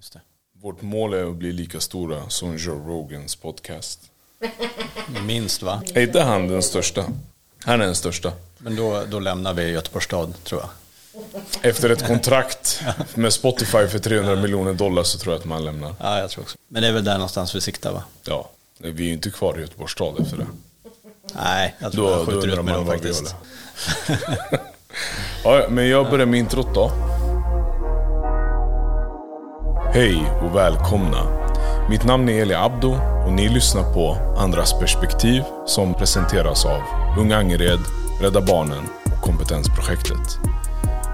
just det. Vårt mål är att bli lika stora som Joe Rogans podcast. Minst va? Är inte han den största? Han är den största. Men då, då lämnar vi Göteborgs stad tror jag. Efter ett kontrakt med Spotify för 300 miljoner dollar så tror jag att man lämnar. Ja, jag tror också. Men det är väl där någonstans vi siktar va? Ja, vi är ju inte kvar i Göteborgs stad efter det. Nej, jag tror Då, jag skjuter ut med dem faktiskt. ja, men jag börjar med introt då. Hej och välkomna. Mitt namn är Eli Abdo och ni lyssnar på Andras perspektiv som presenteras av Unga Angered, Rädda Barnen och Kompetensprojektet.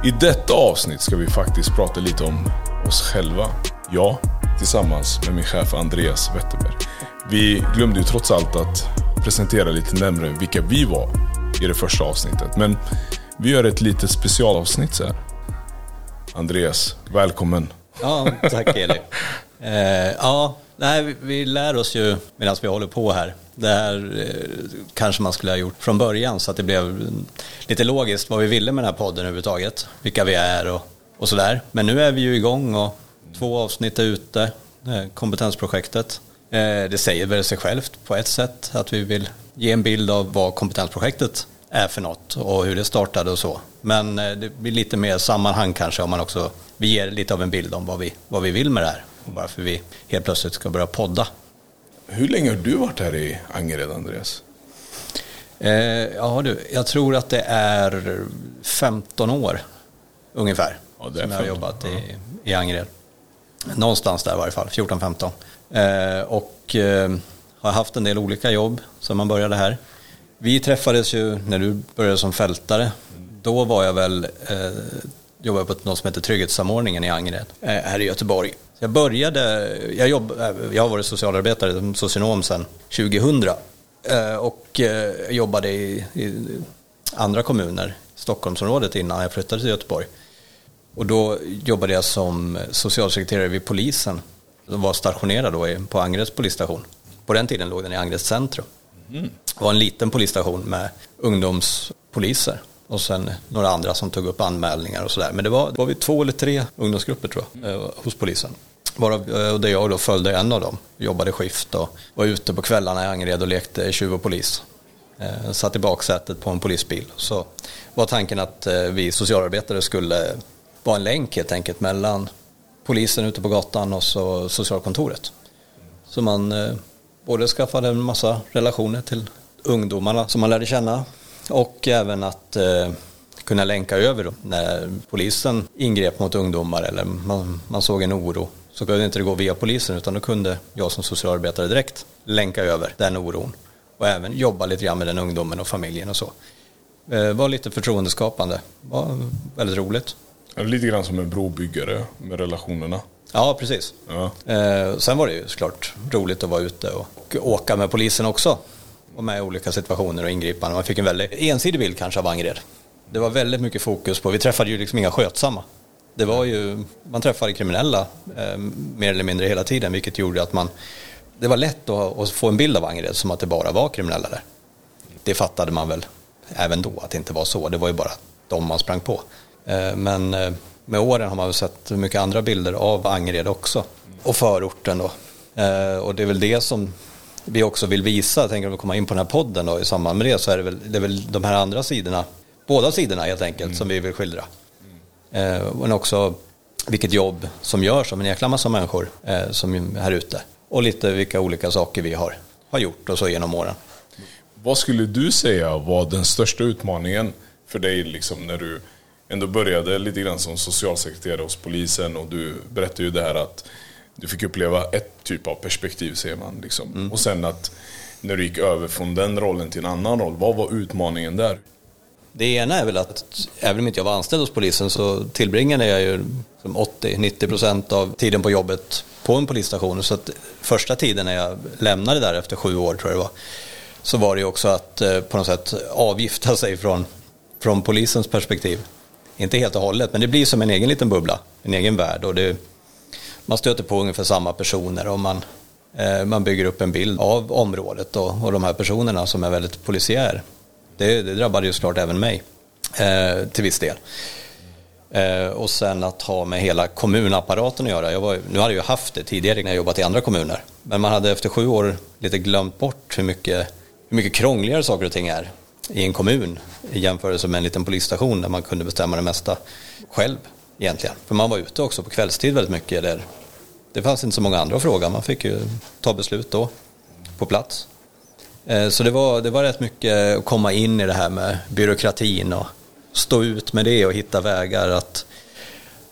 I detta avsnitt ska vi faktiskt prata lite om oss själva. Jag tillsammans med min chef Andreas Wetterberg. Vi glömde ju trots allt att presentera lite närmare vilka vi var i det första avsnittet. Men vi gör ett litet specialavsnitt så här. Andreas, välkommen. Ja, tack Eli. Eh, ja, nej, vi, vi lär oss ju medan vi håller på här. Det här eh, kanske man skulle ha gjort från början så att det blev lite logiskt vad vi ville med den här podden överhuvudtaget. Vilka vi är och, och sådär. Men nu är vi ju igång och två avsnitt är ute. Eh, kompetensprojektet. Eh, det säger väl sig självt på ett sätt att vi vill ge en bild av vad kompetensprojektet är för något och hur det startade och så. Men eh, det blir lite mer sammanhang kanske om man också vi ger lite av en bild om vad vi, vad vi vill med det här och varför vi helt plötsligt ska börja podda. Hur länge har du varit här i Angered, Andreas? Eh, ja du, jag tror att det är 15 år ungefär Ja, som jag har 15, jobbat i, i Angered. Någonstans där i varje fall, 14-15. Eh, och eh, har haft en del olika jobb sedan man började här. Vi träffades ju när du började som fältare. Då var jag väl, eh, jobbade på något som heter Trygghetssamordningen i Angered, eh, här i Göteborg. Så jag började, jag, jobb, eh, jag har varit socialarbetare, socionom sedan 2000. Eh, och eh, jobbade i, i andra kommuner, Stockholmsområdet innan jag flyttade till Göteborg. Och då jobbade jag som socialsekreterare vid polisen. Jag var stationerad då på Angereds polisstation. På den tiden låg den i Angereds centrum. Det var en liten polisstation med ungdomspoliser och sen några andra som tog upp anmälningar och sådär. Men det var, det var vi två eller tre ungdomsgrupper tror jag, eh, hos polisen. Varav, eh, och där jag då följde en av dem, jobbade skift och var ute på kvällarna i Angered och lekte tjuv och polis. Eh, satt i baksätet på en polisbil. Så var tanken att eh, vi socialarbetare skulle vara en länk helt enkelt mellan polisen ute på gatan och så socialkontoret. Så man eh, både skaffade en massa relationer till ungdomarna som man lärde känna och även att eh, kunna länka över då. när polisen ingrep mot ungdomar eller man, man såg en oro så kunde inte det gå via polisen utan då kunde jag som socialarbetare direkt länka över den oron och även jobba lite grann med den ungdomen och familjen och så. Eh, var lite förtroendeskapande, var väldigt roligt. Lite grann som en brobyggare med relationerna. Ja, precis. Ja. Eh, sen var det ju såklart roligt att vara ute och, och åka med polisen också. Och med i olika situationer och ingripanden. Man fick en väldigt ensidig bild kanske av Angered. Det var väldigt mycket fokus på, vi träffade ju liksom inga skötsamma. Det var ju, man träffade kriminella eh, mer eller mindre hela tiden vilket gjorde att man, det var lätt att, att få en bild av Angered som att det bara var kriminella där. Det fattade man väl även då att det inte var så. Det var ju bara de man sprang på. Eh, Men eh, med åren har man väl sett mycket andra bilder av Angered också. Och förorten då. Eh, Och det är väl det som vi också vill visa. Jag tänker om vi kommer in på den här podden då, i samband med det så är det väl, det är väl de här andra sidorna. Båda sidorna helt enkelt som vi vill skildra. Eh, Men också vilket jobb som görs av en jäkla massa människor eh, som är här ute. Och lite vilka olika saker vi har, har gjort och så genom åren. Vad skulle du säga var den största utmaningen för dig liksom, när du ändå började lite grann som socialsekreterare hos polisen och du berättade ju det här att du fick uppleva ett typ av perspektiv säger man. Liksom. Och sen att när du gick över från den rollen till en annan roll, vad var utmaningen där? Det ena är väl att även om inte jag var anställd hos polisen så tillbringade jag ju 80-90 procent av tiden på jobbet på en polisstation. Så att första tiden när jag lämnade där efter sju år tror jag det var så var det ju också att eh, på något sätt avgifta sig från, från polisens perspektiv. Inte helt och hållet men det blir som en egen liten bubbla, en egen värld och det, man stöter på ungefär samma personer och man, eh, man bygger upp en bild av området och, och de här personerna som är väldigt polisiär. Det, det drabbade ju såklart även mig eh, till viss del. Eh, och sen att ha med hela kommunapparaten att göra. Jag var, nu hade jag haft det tidigare när jag jobbat i andra kommuner. Men man hade efter sju år lite glömt bort hur mycket, hur mycket krångligare saker och ting är i en kommun i jämförelse med en liten polisstation där man kunde bestämma det mesta själv egentligen. För man var ute också på kvällstid väldigt mycket. Där det fanns inte så många andra att fråga, man fick ju ta beslut då på plats. Eh, så det var, det var rätt mycket att komma in i det här med byråkratin och stå ut med det och hitta vägar att,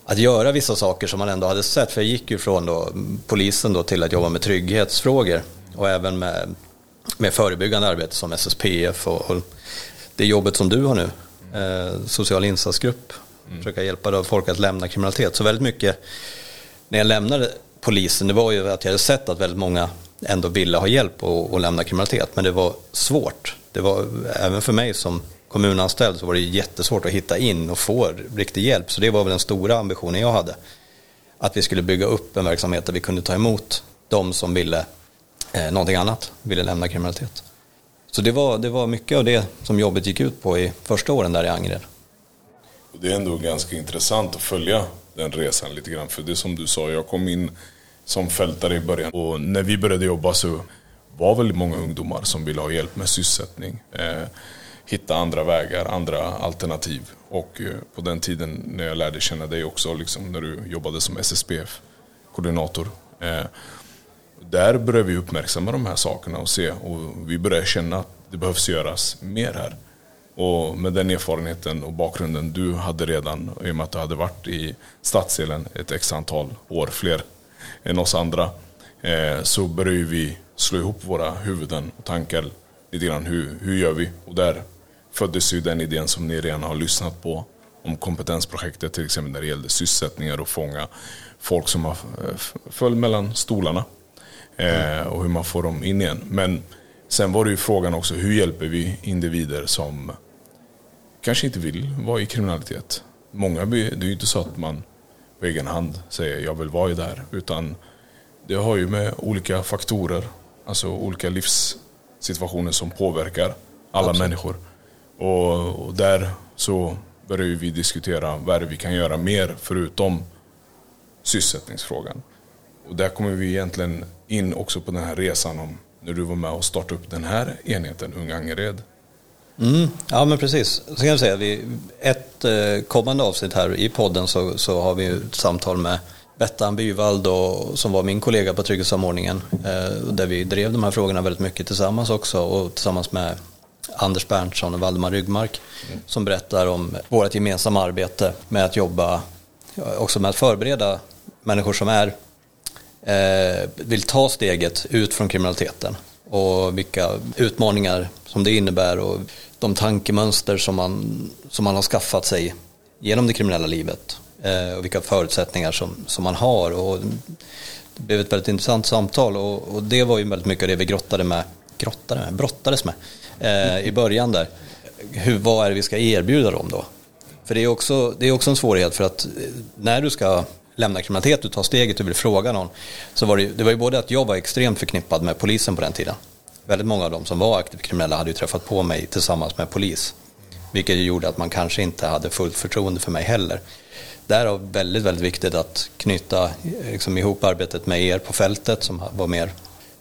att göra vissa saker som man ändå hade sett. För jag gick ju från då, polisen då till att jobba med trygghetsfrågor och även med, med förebyggande arbete som SSPF och, och det jobbet som du har nu, eh, social insatsgrupp, mm. försöka hjälpa då folk att lämna kriminalitet. Så väldigt mycket när jag lämnade polisen, det var ju att jag hade sett att väldigt många ändå ville ha hjälp och, och lämna kriminalitet. Men det var svårt. Det var även för mig som kommunanställd så var det jättesvårt att hitta in och få riktig hjälp. Så det var väl den stora ambitionen jag hade. Att vi skulle bygga upp en verksamhet där vi kunde ta emot de som ville eh, någonting annat, ville lämna kriminalitet. Så det var, det var mycket av det som jobbet gick ut på i första åren där i Angered. Det är ändå ganska intressant att följa den resan lite grann. För det som du sa, jag kom in som fältare i början. Och när vi började jobba så var väldigt många ungdomar som ville ha hjälp med sysselsättning. Eh, hitta andra vägar, andra alternativ. Och eh, på den tiden när jag lärde känna dig också, liksom, när du jobbade som SSPF-koordinator. Eh, där började vi uppmärksamma de här sakerna och se och vi började känna att det behövs göras mer här. Och med den erfarenheten och bakgrunden du hade redan, i och med att du hade varit i stadsdelen ett x antal år, fler än oss andra, eh, så började vi slå ihop våra huvuden och tankar lite grann. Hur, hur gör vi? Och där föddes ju den idén som ni redan har lyssnat på om kompetensprojektet till exempel när det gällde sysselsättningar och fånga folk som har föll mellan stolarna eh, och hur man får dem in igen. Men sen var det ju frågan också hur hjälper vi individer som kanske inte vill vara i kriminalitet. Många, det är ju inte så att man på egen hand säger jag vill vara i det här. Utan det har ju med olika faktorer, alltså olika livssituationer som påverkar alla Absolut. människor. Och, och, där så börjar vi diskutera vad vi kan göra mer förutom sysselsättningsfrågan. Och där kommer vi egentligen in också på den här resan om när du var med och startade upp den här enheten, Ung Angered. Mm, ja men precis. Så kan jag säga, vi, ett eh, kommande avsnitt här i podden så, så har vi ett samtal med Bettan Byvald och, som var min kollega på trygghetssamordningen. Eh, där vi drev de här frågorna väldigt mycket tillsammans också och tillsammans med Anders Berntsson och Valdemar Ryggmark mm. som berättar om vårt gemensamma arbete med att jobba också med att förbereda människor som är Eh, vill ta steget ut från kriminaliteten och vilka utmaningar som det innebär och de tankemönster som man, som man har skaffat sig genom det kriminella livet eh, och vilka förutsättningar som, som man har. Och det blev ett väldigt intressant samtal och, och det var ju väldigt mycket av det vi grottade med, grottade med, brottades med eh, i början där. Hur, vad är det vi ska erbjuda dem då? För det är, också, det är också en svårighet för att eh, när du ska lämna kriminalitet, du tar steget, du vill fråga någon. Så var det, det var ju både att jag var extremt förknippad med polisen på den tiden. Väldigt många av dem som var aktivt kriminella hade ju träffat på mig tillsammans med polis. Vilket gjorde att man kanske inte hade fullt förtroende för mig heller. Därav väldigt, väldigt viktigt att knyta liksom, ihop arbetet med er på fältet som var mer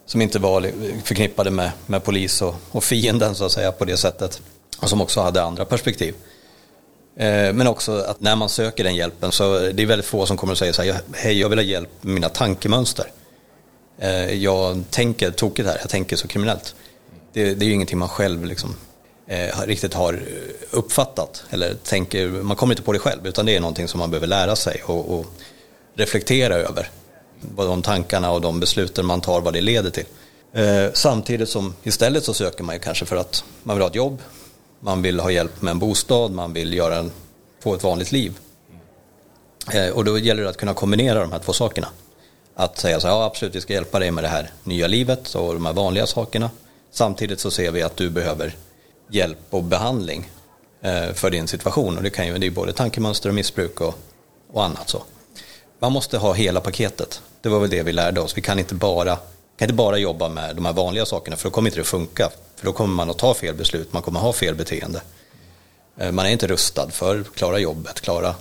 som inte var förknippade med, med polis och, och fienden så att säga på det sättet. Och som också hade andra perspektiv. Eh, men också att när man söker den hjälpen så det är väldigt få som kommer att säga så här, hej jag vill ha hjälp med mina tankemönster. Eh, jag tänker tokigt här, jag tänker så kriminellt. Det, det är ju ingenting man själv liksom, eh, riktigt har eh, uppfattat. Eller tänker, man kommer inte på det själv utan det är någonting som man behöver lära sig och, och reflektera över. Vad de tankarna och de besluten man tar, vad det leder till. samtidigt som istället så söker man ju kanske för att man vill ha ett jobb, man vill ha hjälp med en bostad, man vill göra en, få ett vanligt liv. Eh, och då gäller det att kunna kombinera de här två sakerna. Att säga så här, ja absolut vi ska hjälpa dig med det här nya livet och de här vanliga sakerna. Samtidigt så ser vi att du behöver hjälp och behandling eh, för din situation. Och det kan ju det är både tankemönster och missbruk och, och annat så. Man måste ha hela paketet. Det var väl det vi lärde oss. Vi kan inte bara kan inte bara jobba med de här vanliga sakerna för då kommer inte det funka. För då kommer man att ta fel beslut, man kommer ha fel beteende. Eh, man är inte rustad för att klara jobbet, klara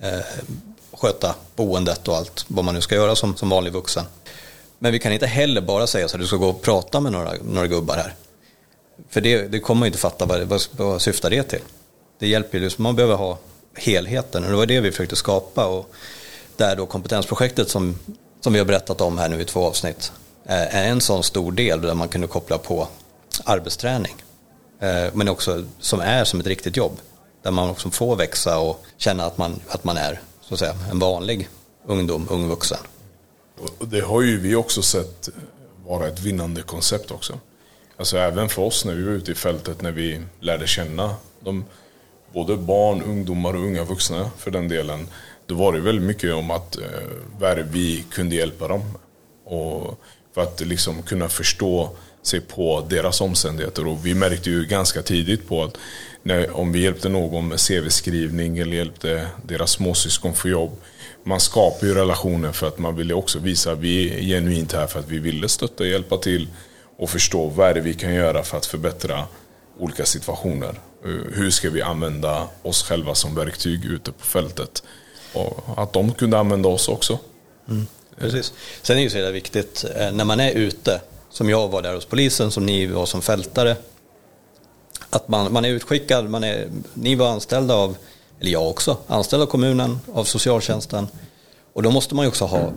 eh, sköta boendet och allt vad man nu ska göra som, som vanlig vuxen. Men vi kan inte heller bara säga så att du ska gå och prata med några, några gubbar här. För det, det kommer man inte fatta vad, vad, vad syftar det till. Det hjälper ju, man behöver ha helheten och det var det vi försökte skapa. Och där då kompetensprojektet som, som vi har berättat om här nu i två avsnitt eh, är en sån stor del där man kunde koppla på arbetsträning. Eh, men också som är som ett riktigt jobb. Där man också får växa och känna att man, att man är så att säga, en vanlig ungdom, ung vuxen. Och det har ju vi också sett vara ett vinnande koncept också. Alltså även för oss när vi var ute i fältet, när vi lärde känna de, både barn, ungdomar och unga vuxna för den delen. Då var det väldigt mycket om att eh, vad vi kunde hjälpa dem. Och för att liksom kunna förstå sig på deras omständigheter. Och vi märkte ju ganska tidigt på att när, om vi hjälpte någon med CV-skrivning eller hjälpte deras småsyskon få jobb. Man skapar ju relationer för att man ville också visa att vi är genuint här för att vi ville stötta och hjälpa till och förstå vad är det vi kan göra för att förbättra olika situationer. Eh, hur ska vi använda oss själva som verktyg ute på fältet? Och att de kunde använda oss också. Mm, precis. Sen är det ju så viktigt eh, när man är ute, som jag var där hos polisen, som ni var som fältare, att man, man är utskickad, man är, ni var anställda av, eller jag också, anställd av kommunen, av socialtjänsten. Och då måste man ju också ha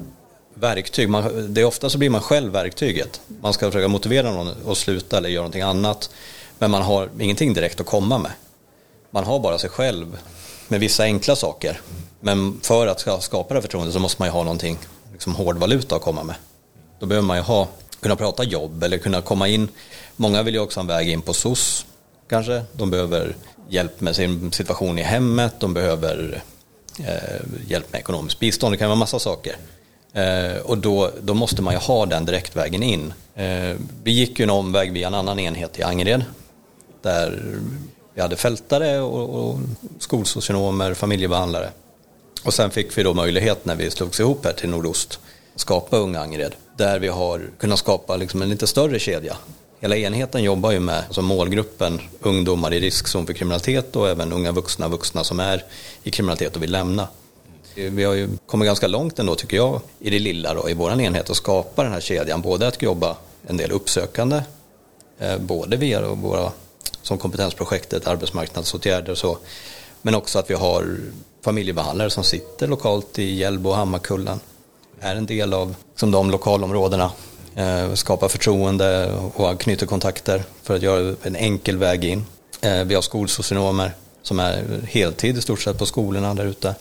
verktyg. Man, det är ofta så blir man själv verktyget. Man ska försöka motivera någon att sluta eller göra någonting annat. Men man har ingenting direkt att komma med. Man har bara sig själv med vissa enkla saker. Men för att skapa det förtroendet så måste man ju ha någonting, liksom hårdvaluta att komma med. Då behöver man ju ha, kunna prata jobb eller kunna komma in. Många vill ju också ha en väg in på SOS kanske. De behöver hjälp med sin situation i hemmet, de behöver eh, hjälp med ekonomiskt bistånd, det kan vara massa saker. Eh, och då, då måste man ju ha den direktvägen in. Eh, vi gick ju en omväg via en annan enhet i Angered där vi hade fältare och, och skolsocionomer, familjebehandlare. Och sen fick vi då möjlighet när vi slogs ihop här till Nordost skapa Unga Angered där vi har kunnat skapa liksom en lite större kedja. Hela enheten jobbar ju med alltså målgruppen ungdomar i riskzon för kriminalitet och även unga vuxna, vuxna som är i kriminalitet och vill lämna. Vi har ju kommit ganska långt ändå tycker jag i det lilla då, i vår enhet att skapa den här kedjan. Både att jobba en del uppsökande, eh, både via våra som kompetensprojektet, arbetsmarknadsåtgärder och så. Men också att vi har familjebehandlare som sitter lokalt i Hjällbo och Hammarkullen. Är en del av som de lokalområdena. Eh, skapar förtroende och knyter kontakter för att göra en enkel väg in. Eh, vi har skolsocionomer som är heltid i stort sett på skolorna där ute.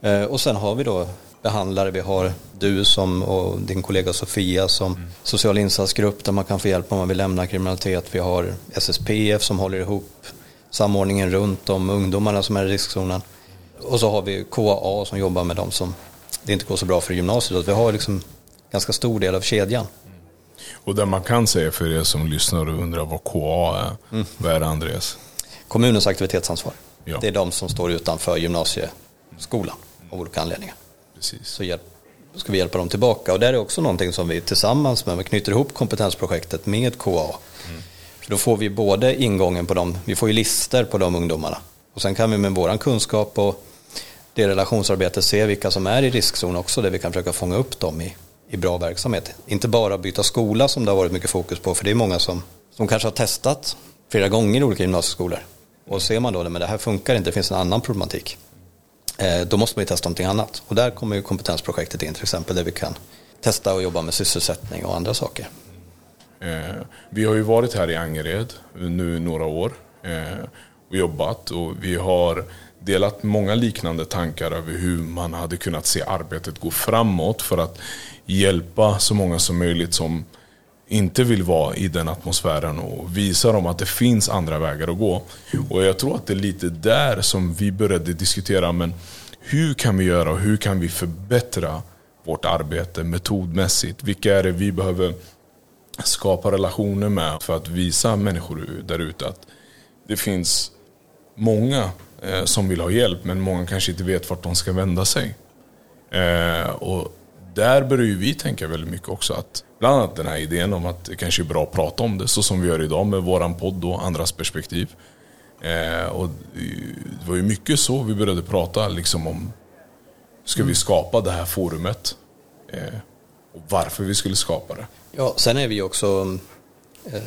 Eh, och sen har vi då behandlare, vi har du som och din kollega Sofia som mm. social insatsgrupp där man kan få hjälp om man vill lämna kriminalitet. Vi har SSPF som håller ihop samordningen runt de ungdomarna som är i riskzonen. Och så har vi KA som jobbar med dem som det inte går så bra för gymnasiet. Vi har liksom ganska stor del av kedjan. Och det man kan säga för er som lyssnar och undrar vad KA är, mm. vad är det Andreas? Kommunens aktivitetsansvar. Ja. Det är de som står utanför gymnasieskolan av olika anledningar. Precis. Så hjälp, ska vi hjälpa dem tillbaka. Och det är också någonting som vi tillsammans med, vi knyter ihop kompetensprojektet med KA. Mm. Då får vi både ingången på dem, vi får ju lister på de ungdomarna. Och sen kan vi med våran kunskap och det relationsarbetet se vilka som är i riskzon också, där vi kan försöka fånga upp dem i, i bra verksamhet. Inte bara byta skola som det har varit mycket fokus på, för det är många som, som kanske har testat flera gånger i olika gymnasieskolor. Och ser man då att det här funkar inte, det finns en annan problematik. Eh, då måste man ju testa någonting annat. Och där kommer ju kompetensprojektet in till exempel där vi kan testa och jobba med sysselsättning och andra saker. Eh, vi har ju varit här i Angered nu några år eh, och jobbat och vi har delat många liknande tankar över hur man hade kunnat se arbetet gå framåt för att hjälpa så många som möjligt som inte vill vara i den atmosfären och visa dem att det finns andra vägar att gå. Och jag tror att det är lite där som vi började diskutera, men hur kan vi göra och hur kan vi förbättra vårt arbete metodmässigt? Vilka är det vi behöver skapa relationer med för att visa människor där ute att det finns många Eh, som vill ha hjälp men många kanske inte vet vart de ska vända sig. Eh, och där börjar ju vi tänka väldigt mycket också att bland annat den här idén om att det kanske är bra att prata om det så som vi gör idag med våran podd och andras perspektiv. Eh, och det var ju mycket så vi började prata liksom om ska vi skapa det här forumet. Och varför vi skulle skapa det. Ja, sen är vi också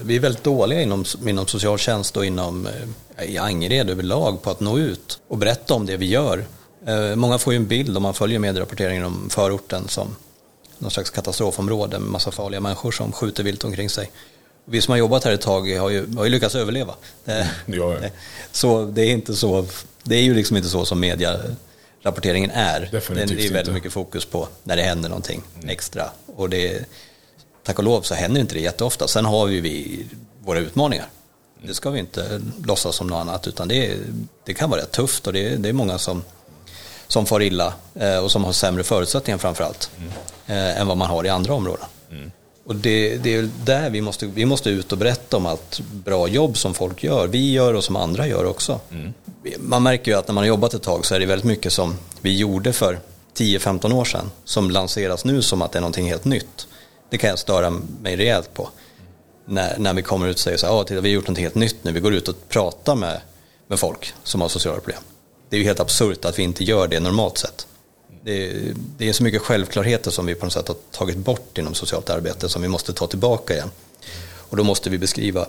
vi är väldigt dåliga inom, inom socialtjänst och inom eh, i Angered överlag på att nå ut och berätta om det vi gör. Eh, många får ju en bild om man följer medierapporteringen om förorten som någon slags katastrofområde med massa farliga människor som skjuter vilt omkring sig. Vi som har jobbat här ett tag har ju, har ju lyckats överleva. Ja, ja. Så det är inte så, det är ju liksom inte så som medierapporteringen är. Definitivt det är väldigt inte. mycket fokus på när det händer någonting mm. extra. Och det, tack och lov så händer inte det jätteofta. Sen har ju vi våra utmaningar. Det ska vi inte låtsas som något annat utan det, det kan vara rätt tufft och det, det är många som som far illa eh, och som har sämre förutsättningar framförallt mm. än vad man har i andra områden. Mm. Och det, det, är där vi måste, vi måste ut och berätta om allt bra jobb som folk gör. Vi gör och som andra gör också. Mm. Man märker ju att när man har jobbat ett tag så är det väldigt mycket som vi gjorde för 10-15 år sedan som lanseras nu som att det är någonting helt nytt. Det kan jag störa mig rejält på. När, när vi kommer ut och säger så här, ah, titta, vi har gjort något helt nytt nu, vi går ut och pratar med, med folk som har sociala problem det är ju helt absurt att vi inte gör det normalt sett. Det det är, så mycket självklarheter som vi på något sätt har tagit bort inom socialt arbete som vi måste ta tillbaka igen. Och då måste vi beskriva,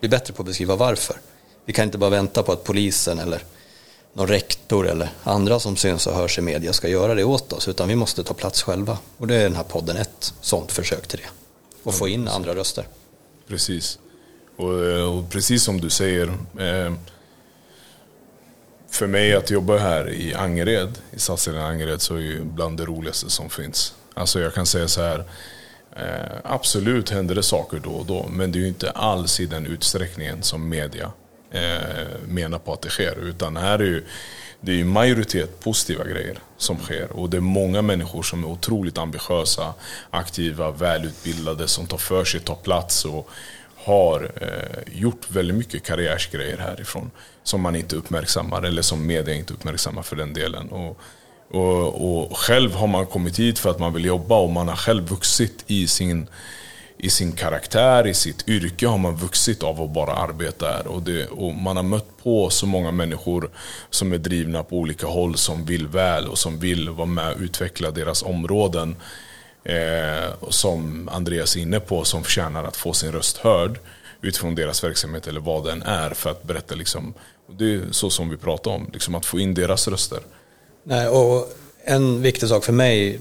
bli bättre på att beskriva varför. Vi kan inte bara vänta på att polisen eller någon rektor eller andra som syns och hörs i media ska göra det åt oss utan vi måste ta plats själva. Och det är den här podden ett sånt försök till det. Och få in andra röster. Precis. Och, eh, och precis som du säger eh, för mig att jobba här i Angered, i stadsdelen Angered, så är ju bland det roligaste som finns. Alltså jag kan säga så här, eh, absolut händer det saker då och då, men det är ju inte alls i den utsträckningen som media eh, menar på att det sker. Utan här är ju, det är ju majoritet positiva grejer som sker. Och det är många människor som är otroligt ambitiösa, aktiva, välutbildade, som tar för sig, tar plats och har eh, gjort väldigt mycket karriärsgrejer härifrån som man inte uppmärksammar eller som media inte uppmärksammar för den delen. Och, och, och, själv har man kommit hit för att man vill jobba och man har själv vuxit i sin, i sin karaktär, i sitt yrke har man vuxit av att bara arbeta här. Och, det, och man har mött på så många människor som är drivna på olika håll, som vill väl och som vill vara med och utveckla deras områden. Eh, som Andreas är inne på, som förtjänar att få sin röst hörd utifrån deras verksamhet eller vad den är för att berätta liksom, det är så som vi pratar om, liksom att få in deras röster. Nej, och en viktig sak för mig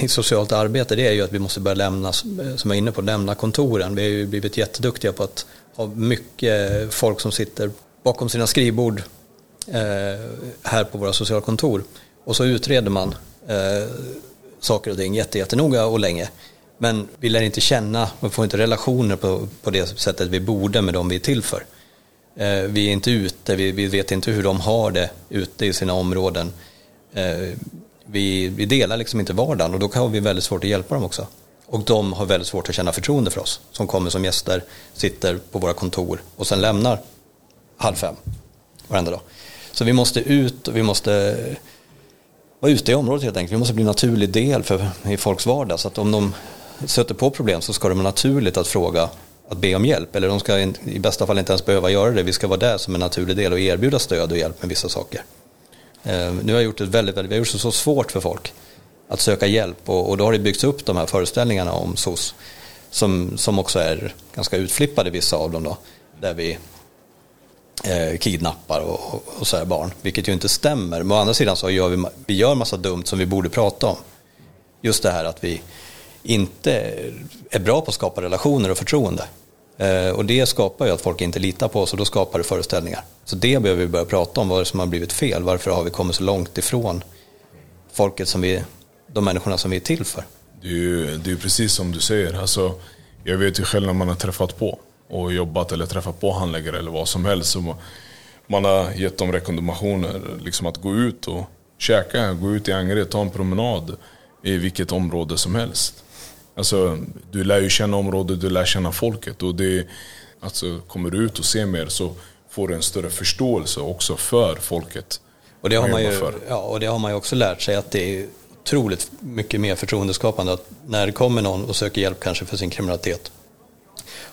i socialt arbete det är ju att vi måste börja lämna, som jag är inne på, lämna kontoren. Vi har ju blivit jätteduktiga på att ha mycket folk som sitter bakom sina skrivbord eh, här på våra socialkontor. Och så utreder man eh, saker och ting jättenoga och länge. Men vi lär inte känna, vi får inte relationer på, på det sättet vi borde med de vi är till för. Eh, vi är inte ute, vi, vi, vet inte hur de har det ute i sina områden. Eh, vi, vi delar liksom inte vardagen och då har vi väldigt svårt att hjälpa dem också. Och de har väldigt svårt att känna förtroende för oss som kommer som gäster, sitter på våra kontor och sen lämnar halv fem varenda dag. Så vi måste ut och vi måste vara ute i området helt enkelt. Vi måste bli en naturlig del för, i folks vardag. Så att om de stöter på problem så ska det vara naturligt att fråga, att be om hjälp. Eller de ska i bästa fall inte ens behöva göra det. Vi ska vara där som en naturlig del och erbjuda stöd och hjälp med vissa saker. Eh, nu har jag gjort det väldigt, väldigt, vi har gjort det så svårt för folk att söka hjälp och, och då har det byggts upp de här föreställningarna om SOS som, som också är ganska utflippade vissa av dem då. Där vi eh, kidnappar och, och, och så här barn, vilket ju inte stämmer. Men å andra sidan så gör vi, vi gör massa dumt som vi borde prata om. Just det här att vi inte är bra på att skapa relationer och förtroende. Eh, och det skapar ju att folk inte litar på oss och då skapar det föreställningar. Så det behöver vi börja prata om, vad som har blivit fel, varför har vi kommit så långt ifrån folket som vi, de människorna som vi är till för. Det är ju det är precis som du säger, alltså, jag vet ju själv när man har träffat på och jobbat eller träffat på handläggare eller vad som helst. Så man har gett dem rekommendationer liksom att gå ut och käka, gå ut i Angered, ta en promenad i vilket område som helst. Alltså, du lär ju känna området, du lär känna folket. Och det, alltså, kommer du ut och ser mer så får du en större förståelse också för folket. Och det, har man ju, ja, och det har man ju också lärt sig att det är otroligt mycket mer förtroendeskapande att när det kommer någon och söker hjälp kanske för sin kriminalitet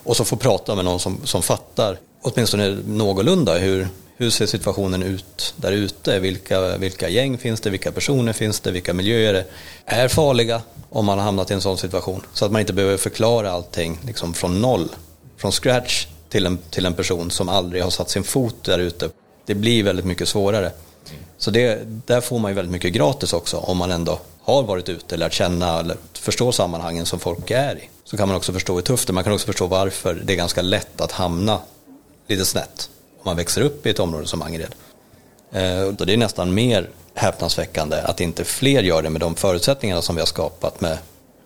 och så får prata med någon som, som fattar åtminstone någorlunda hur, hur ser situationen ut där ute? Vilka, vilka gäng finns det? Vilka personer finns det? Vilka miljöer är farliga om man har hamnat i en sån situation? Så att man inte behöver förklara allting liksom från noll, från scratch till en, till en person som aldrig har satt sin fot där ute. Det blir väldigt mycket svårare. Så det, där får man ju väldigt mycket gratis också om man ändå har varit ute, lärt känna eller förstå sammanhangen som folk är i. Så kan man också förstå hur tufft det är. Man kan också förstå varför det är ganska lätt att hamna lite snett man växer upp i ett område som Angered. Eh, det är nästan mer häpnadsväckande att inte fler gör det med de förutsättningarna som vi har skapat med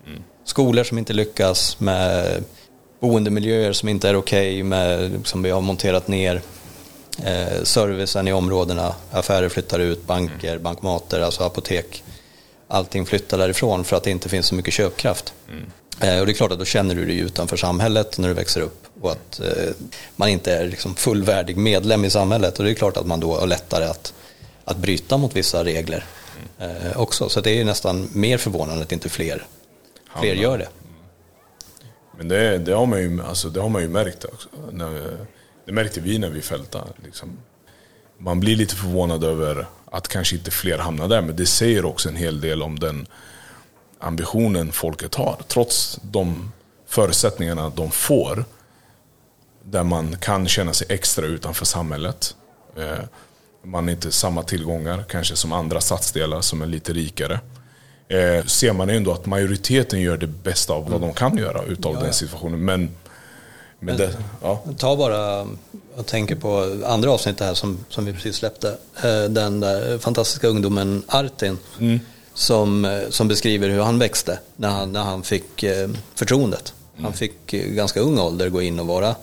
mm. skolor som inte lyckas, med boendemiljöer som inte är okej, okay, med som vi har monterat ner eh, servicen i områdena, affärer flyttar ut, banker, mm. bankmater, alltså apotek. Allting flyttar därifrån för att det inte finns så mycket köpkraft. Mm. Eh, och det är klart att då känner du dig utanför samhället när du växer upp och att eh, man inte är liksom fullvärdig medlem i samhället. Och det är klart att man då har lättare att, att bryta mot vissa regler mm. också. Så det är nästan mer förvånande att inte fler, fler gör det. Men det, det, har man ju, alltså, det har man ju märkt också. Det märkte vi när vi fältade. Liksom. Man blir lite förvånad över att kanske inte fler hamnar där, men det säger också en hel del om den ambitionen folket har. Trots de förutsättningarna de får, där man kan känna sig extra utanför samhället. Eh, man har inte samma tillgångar kanske som andra stadsdelar som är lite rikare. Eh, ser man ändå att majoriteten gör det bästa av vad de kan göra utav ja, den situationen. Men men det, ja. Ta bara, jag tänker på andra avsnittet här som, som vi precis släppte. Eh, den där fantastiska ungdomen Artin. Mm. Som, eh, som beskriver hur han växte när han, när han fick eh, förtroendet. Mm. Han fick ganska ung ålder gå in och vara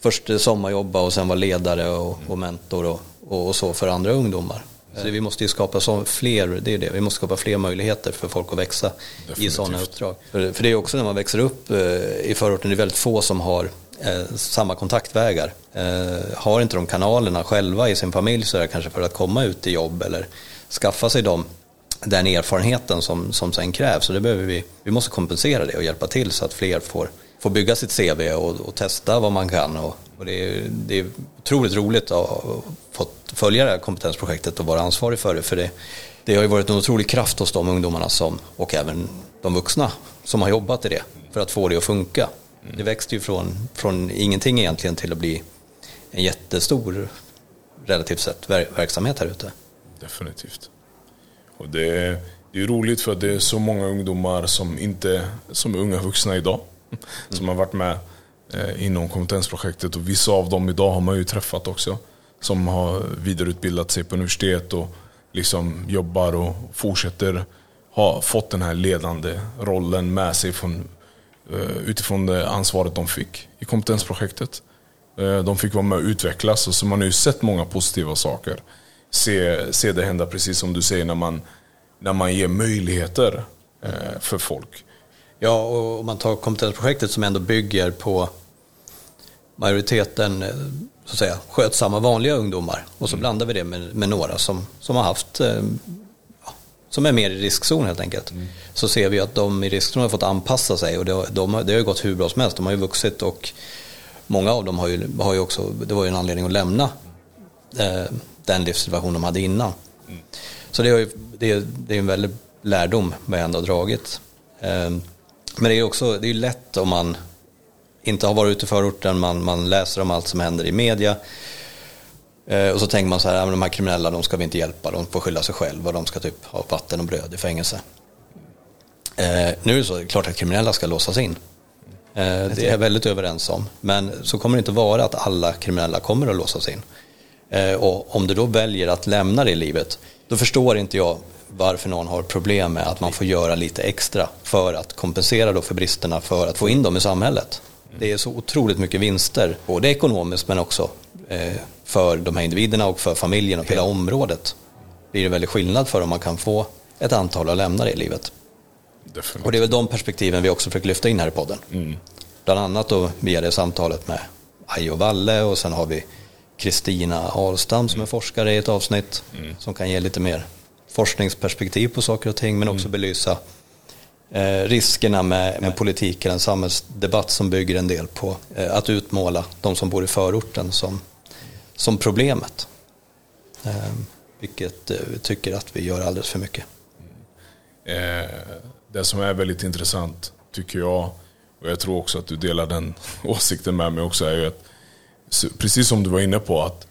först sommarjobba och sen vara ledare och, och mentor och, och, så för andra ungdomar. Så vi måste ju skapa så fler, det är det, vi måste skapa fler möjligheter för folk att växa Definitivt. i sådana uppdrag. För, för det är också när man växer upp i förorten, det är väldigt få som har eh, samma kontaktvägar. Eh, har inte de kanalerna själva i sin familj så är det kanske för att komma ut i jobb eller skaffa sig dem, den erfarenheten som, som sen krävs. Så det behöver vi, vi måste kompensera det och hjälpa till så att fler får, får bygga sitt CV och, och testa vad man kan. Och, och det, är, det är otroligt roligt att ha fått följa det här kompetensprojektet och vara ansvarig för det. För det, det har ju varit en otrolig kraft hos de ungdomarna som, och även de vuxna som har jobbat i det för att få det att funka. Det växte ju från, från ingenting egentligen till att bli en jättestor, relativt sett, verksamhet här ute. Definitivt. Och det, är, det är roligt för att det är så många ungdomar som inte, som är unga vuxna idag, mm. som har varit med eh, inom kompetensprojektet och vissa av dem idag har man ju träffat också. Som har vidareutbildat sig på universitet och liksom jobbar och fortsätter ha fått den här ledande rollen med sig från eh, utifrån det ansvaret de fick i kompetensprojektet. Eh, de fick vara med och utvecklas och så man har ju sett många positiva saker. Se, se det hända precis som du säger när man, när man ger möjligheter eh, för folk. Ja, och om man tar kompetensprojektet som ändå bygger på majoriteten så att säga, skötsamma vanliga ungdomar och så mm. blandar vi det med, med några som, som har haft som är mer i riskzon helt enkelt. Mm. Så ser vi att de i riskzon har fått anpassa sig och det, de, det har ju gått hur bra som helst. De har ju vuxit och många av dem har ju, har ju också, det var ju en anledning att lämna eh, den livssituation de hade innan. Mm. Så det, ju, det, det är en väldig lärdom vi ändå har dragit. Eh, men det är också det är lätt om man inte har varit ute i förorten, man, man läser om allt som händer i media Eh, och så tänker man så här, de här kriminella de ska vi inte hjälpa, de får skylla sig själva, de ska typ ha vatten och bröd i fängelse. Eh, nu är det så, det är klart att kriminella ska låsas in. Eh, det är jag väldigt överens om. Men så kommer det inte vara att alla kriminella kommer att låsas in. Eh, och om du då väljer att lämna det livet, då förstår inte jag varför någon har problem med att man får göra lite extra för att kompensera då för bristerna för att få in dem i samhället. Det är så otroligt mycket vinster, både ekonomiskt men också eh, för de här individerna och för familjen och hela området det väldigt skillnad för om man kan få ett antal att lämna det i livet. Definitivt. Och det är väl de perspektiven vi också försöker lyfta in här i podden. Mm. Bland annat då via det samtalet med Ajo Valle och sen har vi Kristina Ahlstam som är forskare i ett avsnitt mm. som kan ge lite mer forskningsperspektiv på saker och ting men också mm. belysa eh, riskerna med, med politik, en samhällsdebatt som bygger en del på eh, att utmåla de som bor i förorten som som problemet. Vilket vi tycker att vi gör alldeles för mycket. Det som är väldigt intressant tycker jag, och jag tror också att du delar den åsikten med mig också, är ju att precis som du var inne på, att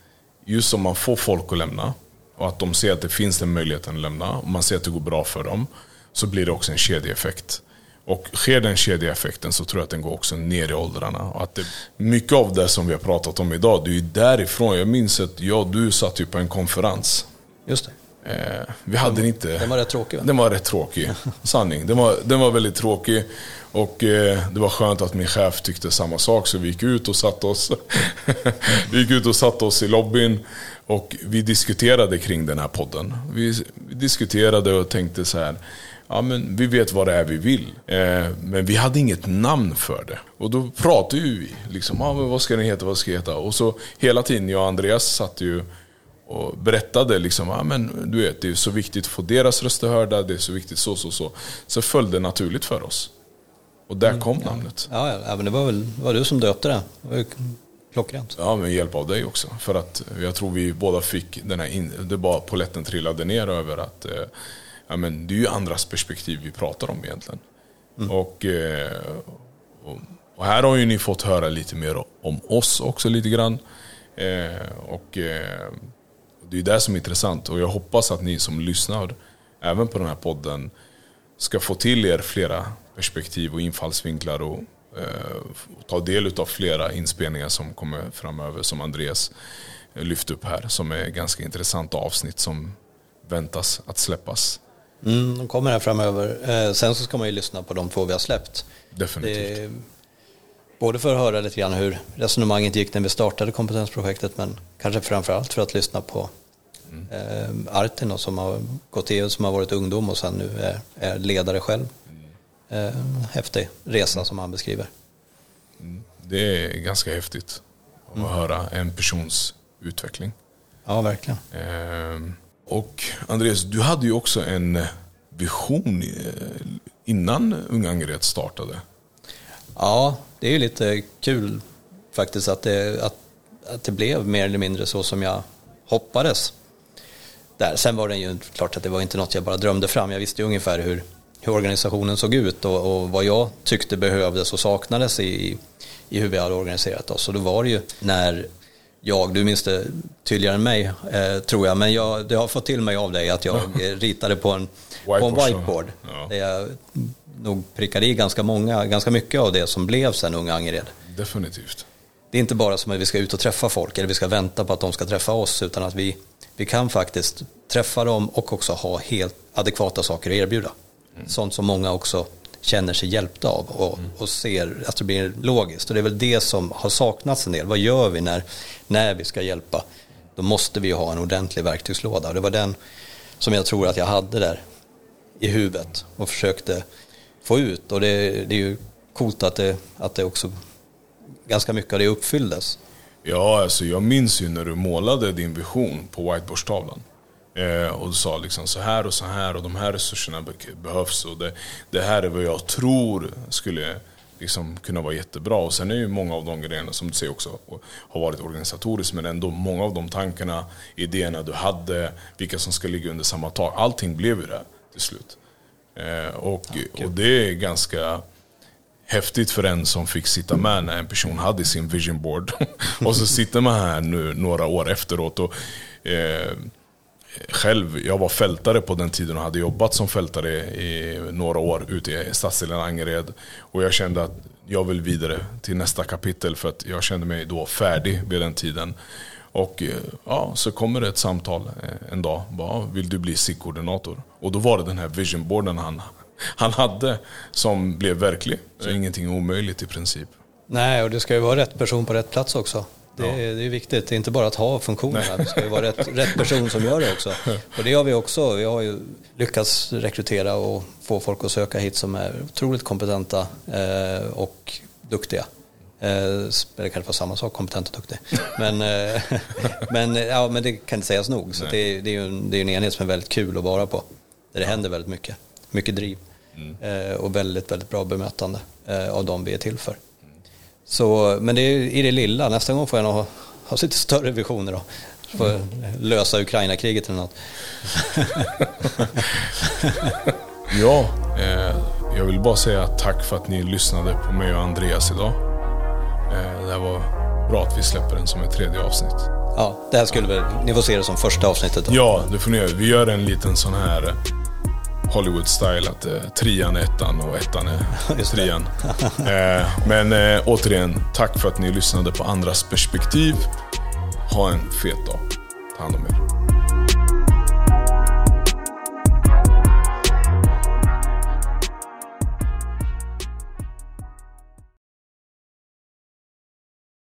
just om man får folk att lämna och att de ser att det finns den möjligheten att lämna och man ser att det går bra för dem så blir det också en kedjeeffekt. Och sker den kedjeeffekten så tror jag att den går också ner i åldrarna. Och att det, mycket av det som vi har pratat om idag, det är ju därifrån. Jag minns att jag du satt ju på en konferens. Just det. Eh, vi hade den, inte... Den var rätt tråkig va? Den var rätt tråkig. Sanning. Den var, den var väldigt tråkig. Och eh, det var skönt att min chef tyckte samma sak så vi gick ut och satte oss. vi gick ut och satte oss i lobbyn. Och vi diskuterade kring den här podden. Vi, vi diskuterade och tänkte så här. Ja, men vi vet vad det är vi vill. Eh, men vi hade inget namn för det. Och då pratade ju vi. Liksom, ah, men vad ska den heta? Vad ska den heta? Och så hela tiden, jag och Andreas satt ju och berättade liksom, ah, men du vet, det är så viktigt att få deras röster hörda, det är så viktigt så, så, så. Så föll det naturligt för oss. Och där mm, kom ja. namnet. Ja, ja, men det var väl var du som döpte det. det var klockrent. Ja, med hjälp av dig också. För att jag tror vi båda fick den här, in, det bara poletten trillade ner över att eh, ja, men det är ju andras perspektiv vi pratar om egentligen. Mm. Och, eh, och, och, här har ju ni fått höra lite mer om oss också lite grann. Eh, och det är det som är intressant och jag hoppas att ni som lyssnar även på den här podden ska få till er flera perspektiv och infallsvinklar och eh, ta del av flera inspelningar som kommer framöver som Andreas lyfte upp här som är ganska intressanta avsnitt som väntas att släppas. Mm, de kommer här framöver. Eh, sen så ska man ju lyssna på de två vi har släppt. Definitivt. Det, både för att höra lite grann hur resonemanget gick när vi startade kompetensprojektet men kanske framförallt för att lyssna på mm. eh, Artin som har gått EU som har varit ungdom och sen nu är, är ledare själv. Eh, häftig resa som han beskriver. Mm. Det är ganska häftigt att mm. höra en persons utveckling. Ja, verkligen. Eh, och Andreas, du hade ju också en vision innan Unga Angered startade. Ja, det är ju lite kul faktiskt att det, att, att det blev mer eller mindre så som jag hoppades. Där. Sen var det ju klart att det var inte något jag bara drömde fram. Jag visste ju ungefär hur, hur organisationen såg ut och, och vad jag tyckte behövdes och saknades i, i hur vi hade organiserat oss. Och då var det ju när jag, du minns det tydligare än mig eh, tror jag, men jag, det har fått till mig av dig att jag ritade på en whiteboard, på en whiteboard ja. där jag nog prickade i ganska många, ganska mycket av det som blev sen Unga Angered. Definitivt. Det är inte bara som att vi ska ut och träffa folk eller vi ska vänta på att de ska träffa oss utan att vi, vi kan faktiskt träffa dem och också ha helt adekvata saker att erbjuda. Mm. Sånt som många också känner sig hjälpta av och, mm. och ser att det blir logiskt. Och det är väl det som har saknats en del. Vad gör vi när, när vi ska hjälpa? Då måste vi ha en ordentlig verktygslåda. Och det var den som jag tror att jag hade där i huvudet och försökte få ut. Och det, det är ju coolt att det, att det också ganska mycket av det uppfylldes. Ja, alltså jag minns ju när du målade din vision på whiteboardstavlan. Eh, och sa liksom så här och så här och de här resurserna behövs och det, det här är vad jag tror skulle liksom kunna vara jättebra. Och sen är ju många av de grejerna som du säger också har varit organisatoriskt men ändå många av de tankarna, idéerna du hade, vilka som ska ligga under samma tak. Allting blev ju det till slut. Eh, och, och det är ganska häftigt för en som fick sitta med när en person hade sin vision board. och så sitter man här nu några år efteråt. Och, eh, själv, jag var fältare på den tiden och hade jobbat som fältare i några år ute i stadsdelen Angered. Och jag kände att jag vill vidare till nästa kapitel för att jag kände mig då färdig vid den tiden. Och eh, ja, så kommer det ett samtal eh, en dag. Bara, vill du bli SIG-koordinator? Och då var det den här visionboarden han, han hade som blev verklig. Så ingenting omöjligt i princip. Nej, och det ska ju vara rätt person på rätt plats också. Det, ja. är, det är viktigt, det är inte bara att ha funktionerna, det ska ju vara rätt, rätt person som gör det också. Och det har vi också, vi har ju lyckats rekrytera och få folk att söka hit som är otroligt kompetenta eh, och duktiga. Eh, det kanske var samma sak, kompetent och duktig. Men, eh, men, ja, men det kan inte sägas nog. Så det, det, är ju en, det är en enhet som är väldigt kul att vara på. Där det händer väldigt mycket. Mycket driv. Mm. Eh, och väldigt, väldigt bra bemötande eh, av de vi är till för. Så, men det är i det lilla. Nästa gång får jag nog ha, ha lite större visioner då. Får lösa Ukraina-kriget eller något. ja, eh, jag vill bara säga tack för att ni lyssnade på mig och Andreas idag. Eh, det var bra att vi släpper den som ett tredje avsnitt. Ja, det här skulle väl, ni får se det som första avsnittet då. Ja, det får ni göra. Vi gör en liten sån här Hollywood-style, att eh, trean är ettan och ettan är trean. eh, men eh, återigen, tack för att ni lyssnade på andras perspektiv. Ha en fet dag. Ta hand om er.